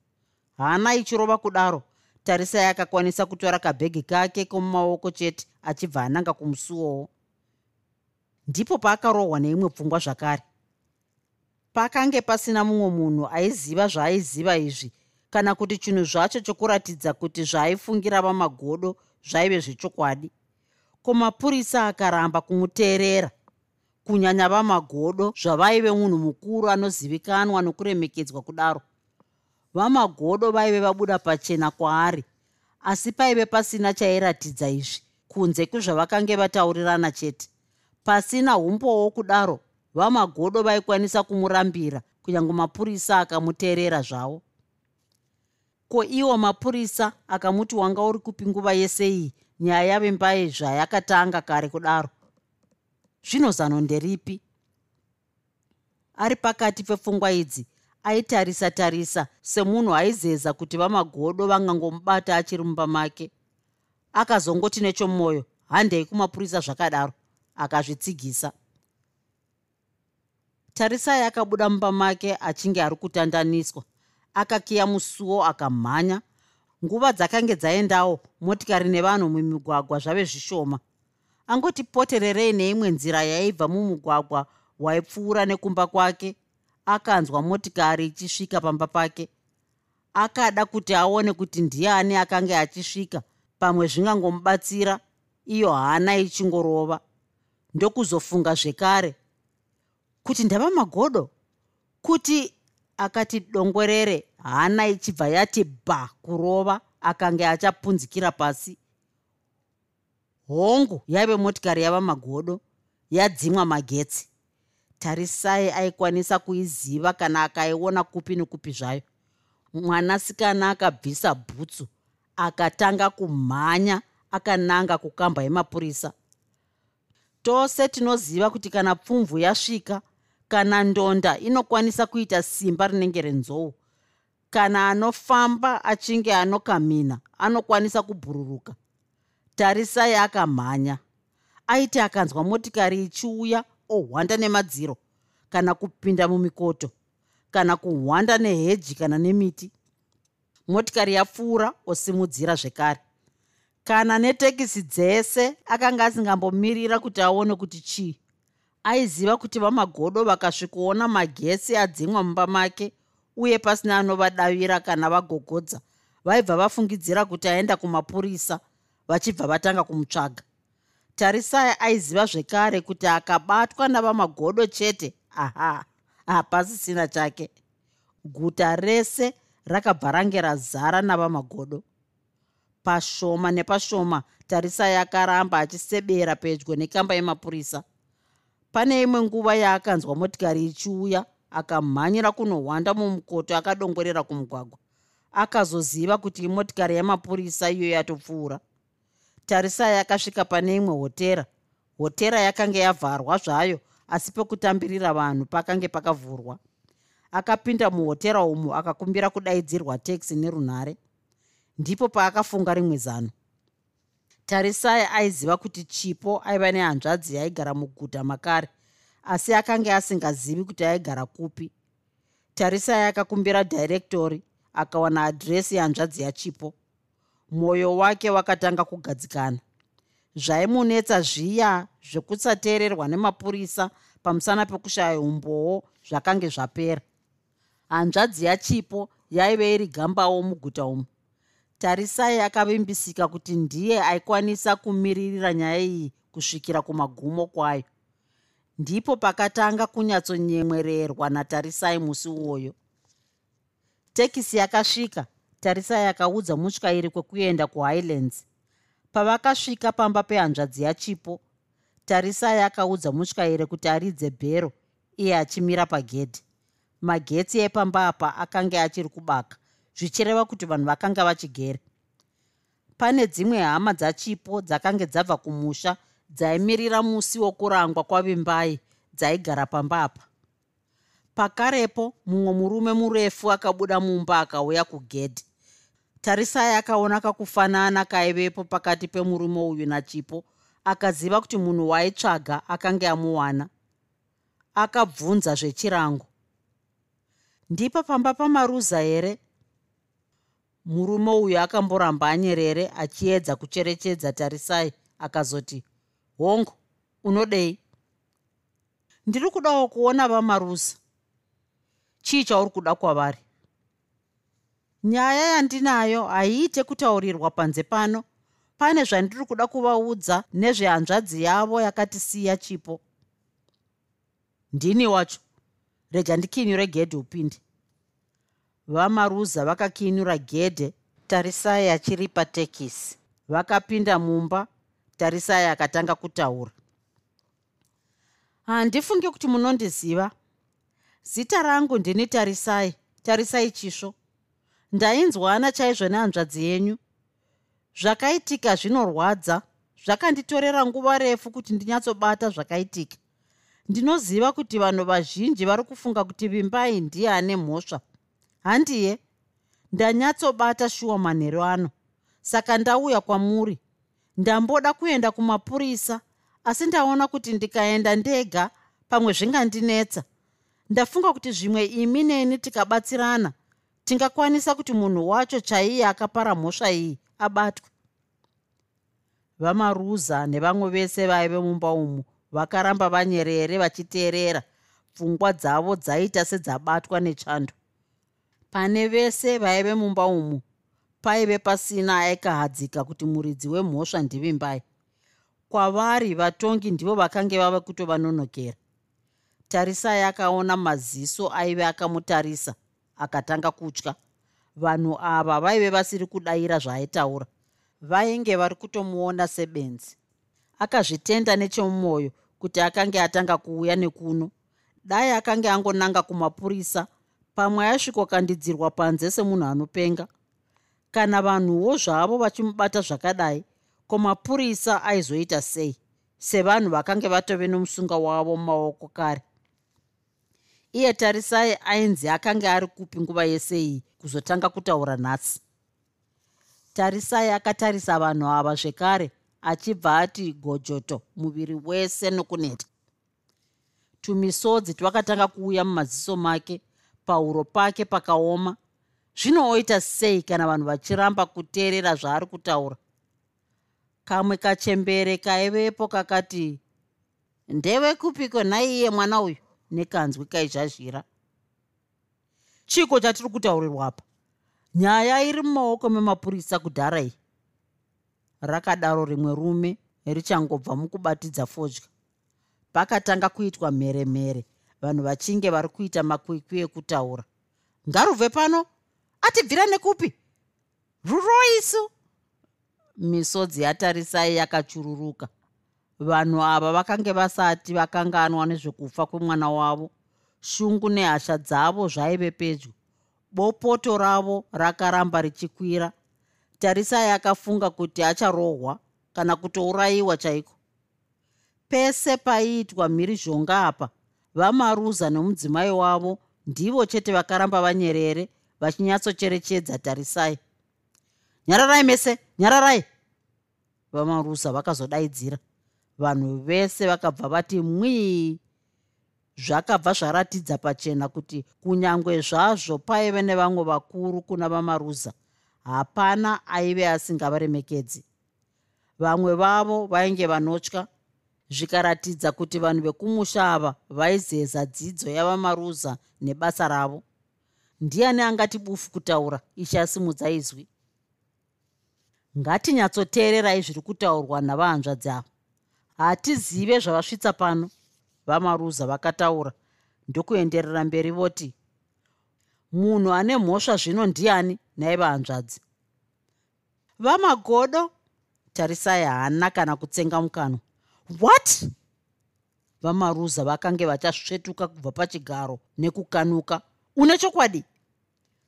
Haana ichirova kudaro. Tarisai akakwanisa kutora kabhegi kake komumaoko chete achibva ananga kumusuwowo. Ndipo paakarohwa neimwe pfungwa zvakare. Pakange pasina mumwe munhu aiziva zvaaiziva izvi kana kuti chinhu zvacho chokuratidza kuti zvaaifungira vamagodo zvaive zvechokwadi. Ko mapurisa akaramba kumuteerera kunyanya vamagodo zvavaive munhu mukuru anozivikanwa nokuremekedzwa kudaro. Vamagodo vaive vabuda pachena kwaari asi paive pasina chairatidza izvi kunze kwezvavakange vataurirana chete. Pasina umbowo kudaro vamagodo vaikwanisa kumurambira kunyange mapurisa akamuteerera zvavo. Ko iwo mapurisa akamuti wanga uri kupi nguva yese iyi nyaya yavimbai zvayakatanga kare kudaro zvino zano nderipi ari pakati pepfungwa idzi aitarisa tarisa semunhu aizeza kuti vamagodo vangangomubata achiri mumba make. Akazongoti nechomwoyo handei kumapurisa zvakadaro akazvitsigisa. Tarisai akabuda mumba make achinge ari kutandaniswa. Akakiya musuwo akamhanya. Nguva dzakange dzaendawo motikari nevanhu mumigwagwa zvave zvishoma angoti potererei neimwe nzira yaibva mumugwagwa waipfuura nekumba kwake akanzwa motikari ichisvika pamba pake. Akada kuti aone kuti ndiani akanga achisvika pamwe zvingangomubatsira iyo hana ichingorova. Ndokuzofunga zvekare kuti ndava magodo? Kuti akati dongwerere hana ichibva yati bha kurova akanga achapunzikira pasi hongu yaive motikari yava magodo yadzimwa magetsi. Tarisai aikwanisa kuiziva kana akaiona kupi nekupi zvayo. Mwanasikana akabvisa bhutsu akatanga kumhanya akananga kukamba yemapurisa. Tose tinoziva kuti kana pfumvu yasvika kana ndonda inokwanisa kuita simba rinenge renzou kana anofamba achinge anokamhina anokwanisa kubhururuka tarisai akamhanya aiti akanzwa motikari ichiuya ohwanda nemadziro kana kupinda mumikoto kana kuhwanda neheji kana nemiti. Motikari yapfuura osimudzira zvekare. Kana netekisi dzese akanga asingambomirira kuti aone kuti chii aiziva kuti vamagodo vakasvikoona magesi adzimwa mumba make uye pasina anovadavira kana vagogodza vaibva vafungidzira kuti aenda kumapurisa vachibva vatanga kumutsvaga. Tarisai aiziva zvekare kuti akabatwa navamagodo chete. Aha hapasisina chake. Guta rese rakabva range razara navamagodo. Pashoma nepashoma tarisai akaramba achisebera pedyo nekamba yemapurisa. Pane imwe nguva yaakanzwa motikari ichiuya akamhanyira kunohwanda mumukoto akadongorera kumugwagwa. Akazoziva kuti imotikari yemapurisa iyo yatopfuura tarisai akasvika pane imwe hotera. Hotera yakanga yavharwa zvayo asi pekutambirira vanhu pakange pakavhurwa. Akapinda muhotera umu akakumbira kudaidzirwa teksi nerunhare. Ndipo paakafunga rimwe zano tarisai aiziva kuti chipo aiva nehanzvadzi yaigara muguta makare asi akanga asingazivi kuti aigara kupi. Tarisai akakumbira dhairektori akawana adhiresi yehanzvadzi yachipo mwoyo wake wakatanga kugadzikana. Zvaimunetsa zviya zvekusateererwa nemapurisa pamusana pekushaya umboo zvakange zvapera. Hanzvadzi yachipo yaive iri gambawo muguta umu. Tarisai akavimbisika kuti ndiye aikwanisa kumiririra nyaya iyi kusvikira kumagumo kwayo. Ndipo pakatanga kunyatsonyemwererwa natarisai musi uwoyo. Tekisi yakasvika tarisai akaudza mutyairi kwekuenda kuhighlands. Pavakasvika pamba pehanzvadzi yachipo tarisai akaudza mutyairi kuti aridze bhero iye achimira pagedhi. Magetsi epamba apa akanga achiri kubaka zvichireva kuti vanhu vakanga vachigere. Pane dzimwe hama dzachipo dzakange dzabva kumusha dzaimirira musi wokurangwa kwavimbai dzaigara pamba apa. Pakarepo mumwe murume murefu akabuda mumba akauya kugedhi tarisai akaona kakufanana kaivepo pakati pemurume uyu nachipo akaziva kuti munhu waaitsvaga akange amuwana. Akabvunza zvechirango. Ndipo pamba pamaruza here? Murume uyu akamboramba anyerere achiedza kucherechedza tarisai akazoti hongu unodei? Ndiri kudawo kuona vamarusa chii chauri kuda kwavari nyaya yandinayo haiite kutaurirwa panze pano. Pane zvandiri kuda kuvaudza nezvehanzvadzi yavo yakatisiya chipo. Ndini wacho. Rega ndikinyure gedhe upinde. Vamaruza vakakinyura gedhe tarisai achiri patekisi vakapinda mumba. Tarisai akatanga kutaura. Handifungi kuti munondiziva. Zita rangu ndini tarisai. Tarisai chisvo ndainzwana chaizvo nehanzvadzi yenyu. Zvakaitika zvinorwadza zvakanditorera nguva refu kuti ndinyatsobata zvakaitika. Ndinoziva kuti vanhu vazhinji vari kufunga kuti vimbai ndiye ane mhosva. Handiye ndanyatsobata shuwa manheru ano. Saka ndauya kwamuri. Ndamboda kuenda kumapurisa asi ndaona kuti ndikaenda ndega pamwe zvingandinetsa ndafunga kuti zvimwe imi neni tikabatsirana tingakwanisa kuti munhu wacho chaiye akapara mhosva iyi abatwe. Vamaruza nevamwe vese vaive mumba umu vakaramba vanyerere vachiteerera. Pfungwa dzavo dzaita sedzabatwa nechando. Pane vese vaive mumba umu paive pasina aikahadzika kuti muridzi wemhosva ndivimbai kwavari vatongi ndivo vakange vava kutovanonokera. Tarisai akaona maziso aive akamutarisa akatanga kutya. Vanhu ava vaive vasiri kudayira zvaaitaura vainge vari kutomuona sebenzi. Akazvitenda nechemumwoyo kuti akange atanga kuuya nekuno. Dai akange angonanga kumapurisa. Pamwe aisvikokandidzirwa panze semunhu anopenga. Kana vanhuwo zvavo vachimubata zvakadai ko mapurisa aizoita sei? Sevanhu vakange vatove nomusunga wavo mumaoko kare iye tarisai ainzi akanga ari kupi nguva yese iyi kuzotanga kutaura nhasi. Tarisai akatarisa vanhu ava zvekare achibva ati gojoto muviri wese nokuneta. Tumisodzi twakatanga kuuya mumaziso make pauro pake pakaoma. Zvinooita sei kana vanhu vachiramba kuteerera zvaari kutaura? Kamwe kachembere kaivepo kakati ndeve kupiko nhaiiye mwana uyu nekanzwi kaizhazhira. Chiko chatiri kutaurirwapa nyaya iri mumaoko memapurisa kudhara iyi. Rakadaro rimwe rume richangobva mukubatidza fodya. Pakatanga kuitwa mheremhere vanhu vachinge vari kuita makwikwi ekutaura. Ngarubve pano atibvira nekupi? Ruroisu! Misodzi yatarisai yakachururuka vanhu ava vakange vasati vakanganwa nezvekufa kwemwana wavo shungu nehasha dzavo zvaive pedyo. Bopoto ravo rakaramba richikwira. Tarisai akafunga kuti acharohwa kana kutourayiwa chaiko. Pese paiitwa mhirizhonga apa vamaruza nemudzimai wavo ndivo chete vakaramba vanyerere vachinyatsocherechedza tarisai. Nyararai mese nyararai! Vamaruza vakazodaidzira vanhu vese vakabva vati mwii zvakabva zvaratidza pachena kuti kunyange zvazvo paive nevamwe vakuru kuna vamaruza hapana aive asingavaremekedzi vamwe vavo vainge vanotya zvikaratidza kuti vanhu vekumusha ava vaizeza dzidzo yavamaruza nebasa ravo. Ndiani angati bufu kutaura ichasimudza izwi? Ngatinyatsoteererai zviri kutaurwa navahanzvadzi avo hatizive zvavasvitsa pano. Vamaruza vakataura. Ndokuenderera mberi voti munhu ane mhosva zvino ndiani naiva hanzvadzi vamagodo tarisai haana kana kutsenga mukanwa what? Vamaruza vakange vachasvetuka kubva pachigaro nekukanuka. Une chokwadi?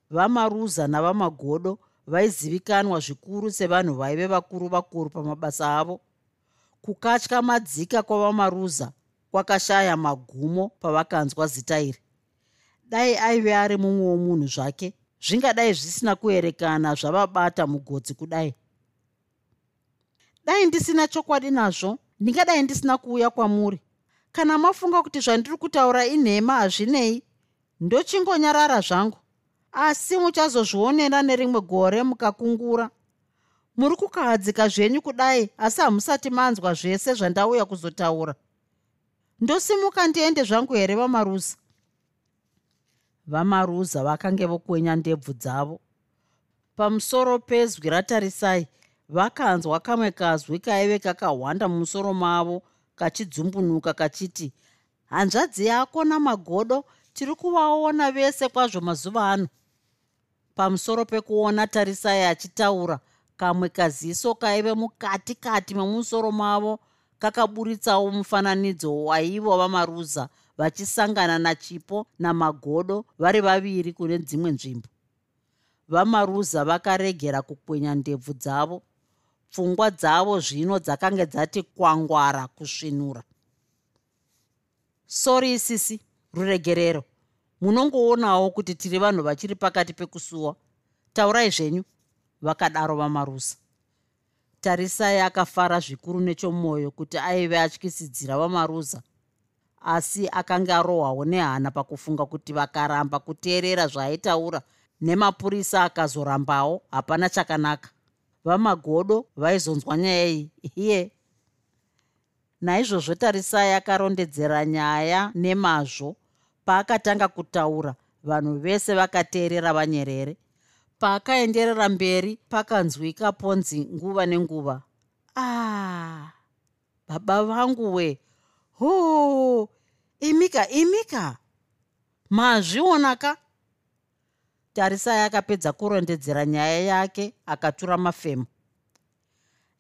Vamaruza navamagodo vaizivikanwa zvikuru sevanhu vaive vakuru vakuru pamabasa avo kukatya madzika kwavamaruza kwakashaya magumo pavakanzwa zita iri. Dai aive ari mumwe womunhu zvake zvingadai zvisina kuerekana zvavabata mugodzi kudai. Dai ndisina chokwadi nazvo ndingadai ndisina kuuya kwamuri. Kana mafunga kuti zvandiri kutaura inhema hazvinei ndochingonyarara zvangu. Asi muchazozvionera nerimwe gore mukakungura muri kukahadzika zvenyu kudai asi hamusati manzwa zvese zvandauya kuzotaura. Ndosimuka ndiende zvangu here vamaruza? Vamaruza vakange vokwenya ndebvu dzavo. Pamusoro pezwi ratarisai vakanzwa kamwe kazwi kaive kakahwanda mumusoro mavo kachidzumbunuka kachiti hanzvadzi yako namagodo tiri kuvaona vese kwazvo mazuva ano. Pamusoro pekuona tarisai achitaura kamwe kaziso kaive mukati kati memusoro mavo kakaburitsawo mufananidzo waivo vamaruza vachisangana nachipo namagodo vari vaviri kune dzimwe nzvimbo. Vamaruza vakaregera kukwenya ndebvu dzavo pfungwa dzavo zvino dzakange dzati kwangwara kusvinura. Sori isisi ruregerero. Munongoonawo kuti tiri vanhu vachiri pakati pekusuwa. Taurai zvenyu vakadaro vamarusa. Tarisai akafara zvikuru nechomwoyo kuti aive atyisidzira vamaruza asi akanga arohwawo nehana pakufunga kuti vakaramba kuteerera zvaaitaura nemapurisa akazorambawo hapana chakanaka. Vamagodo vaizonzwa nyaya iyi iye. Naizvozvo tarisai akarondedzera nyaya nemazvo paakatanga kutaura vanhu vese vakateerera vanyerere paakaenderera mberi pakanzwika ponzi nguva nenguva. Ah, baba vangu we hoo imika imika. Mazvionaka tarisai akapedza kurondedzera nyaya yake akatura mafemo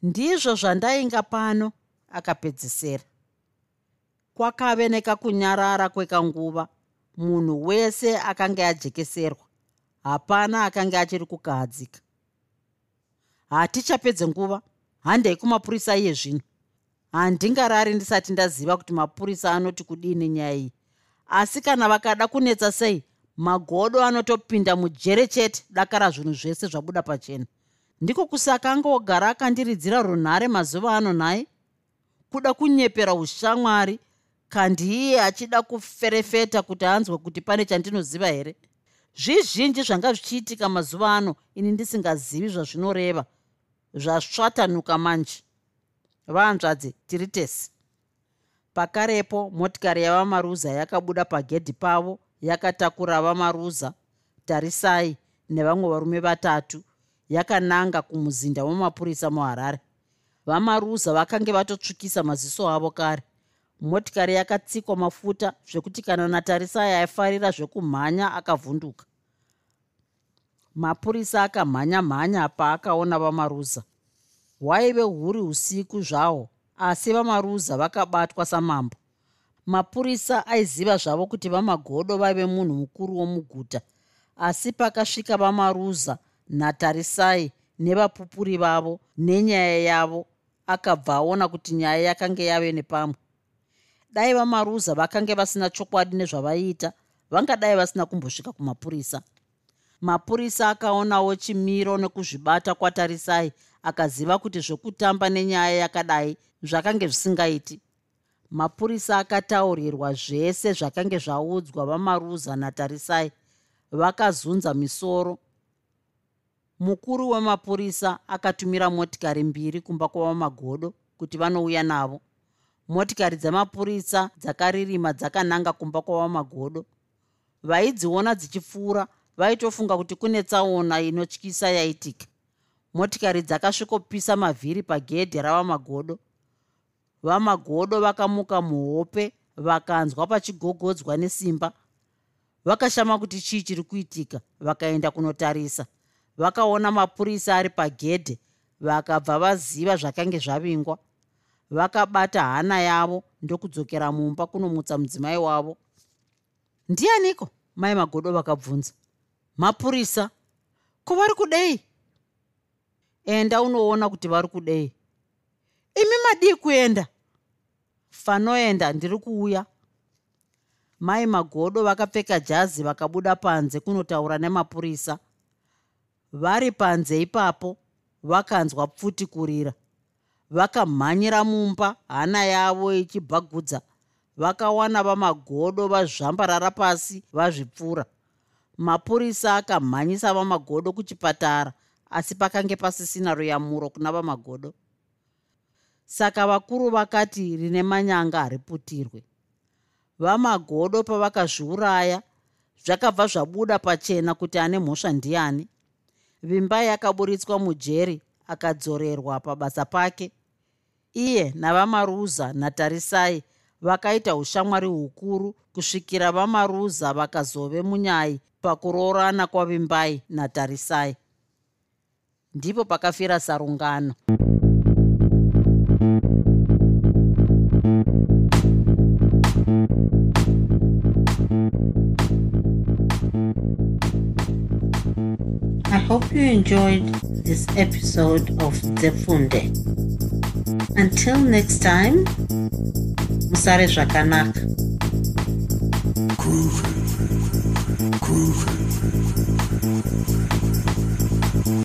ndizvo zvandainga pano akapedzisera kwakave nekakunyarara kwekanguva munhu wese akanga ajekeserwa hapana akanga achiri kukahadzika. Hatichapedze nguva handei kumapurisa iye zvino. Handingarari ndisati ndaziva kuti mapurisa anoti kudini nyaya iyi. Asi kana vakada kunetsa sei magodo anotopinda mujere chete dakara zvinhu zvese zvabuda pachena. Ndiko kusaka angogara akandiridzira runhare mazuva ano nhai kuda kunyepera ushamwari kandiiye achida kuferefeta kuti anzwe kuti pane chandinoziva here zvizhinji zvanga zvichiitika mazuva ano ini ndisingazivi zvazvinoreva. Zvasvatanuka manje. Vanzvadzi tiri tesi pakarepo motikari yavamaruza yakabuda pagedhi pavo yakatakura vamaruza tarisai nevamwe varume vatatu yakananga kumuzinda wemapurisa muharare. Vamaruza vakange vatotsvukisa maziso avo kare motikari yakatsikwa mafuta zvekuti kana natarisai aifarira zvekumhanya akavhunduka. Mapurisa akamhanya mhanya paakaona vamaruza. Hwaive huri usiku zvahwo asi vamaruza vakabatwa samambo. Mapurisa aiziva zvavo kuti vamagodo vaive munhu mukuru womuguta asi pakasvika vamaruza natarisai nevapupuri vavo nenyaya yavo akabva aona kuti nyaya yakanga yave nepamwe dai vamaruza vakange vasina chokwadi nezvavaiita vangadai vasina kumbosvika kumapurisa. Mapurisa akaonawo chimiro nekuzvibata kwatarisai akaziva kuti zvokutamba nenyaya yakadai zvakange zvisingaiti. Mapurisa akataurirwa zvese zvakange zvaudzwa vamaruza natarisai vakazunza misoro. Mukuru wemapurisa akatumira motikari mbiri kumba kwavamagodo kuti vanouya navo motikari dzamapurisa dzakaririma dzakananga kumba kwavamagodo vaidziona dzichipfuura vaitofunga kuti kune tsaona inotyisa yaitika. Motikari dzakasvikopisa mavhiri pagedhi ravamagodo vamagodo vakamuka muhope vakanzwa pachigogodzwa nesimba. Vakashama kuti chii chiri kuitika vakaenda kunotarisa. Vakaona mapurisa ari pagedhe vakabva vaziva zvakange zvavingwa vakabata hana yavo ndokudzokera mumba kunomutsa mudzimai wavo. Ndianiko? Mai magodo vakabvunza. Mapurisa ko vari kudei? Enda unoona kuti vari kudei. Imi madii kuenda? Fanoenda ndiri kuuya. Mai magodo vakapfeka jazi vakabuda panze kunotaura nemapurisa. Vari panze ipapo vakanzwa pfuti kurira vakamhanyira mumba hana yavo ichibhagudza vakawana vamagodo vazvambarara pasi vazvipfura. Mapurisa akamhanyisa vamagodo kuchipatara asi pakange pasisina ruyamuro kuna vamagodo. Saka vakuru vakati rine manyanga hariputirwe. Vamagodo pavakazviuraya zvakabva zvabuda pachena kuti ane mhosva ndiani. Vimba yakaburitswa mujeri akadzorerwa pabasa pake iye navamaruza natarisai vakaita ushamwari hukuru kusvikira vamaruza vakazove munyai pakuroorana kwavimbai natarisai ndipo pakafira sarungano I hope you enjoyed this episode of Zefunde. Until next time, Musare Zvakanaka. Groovy. Groovy.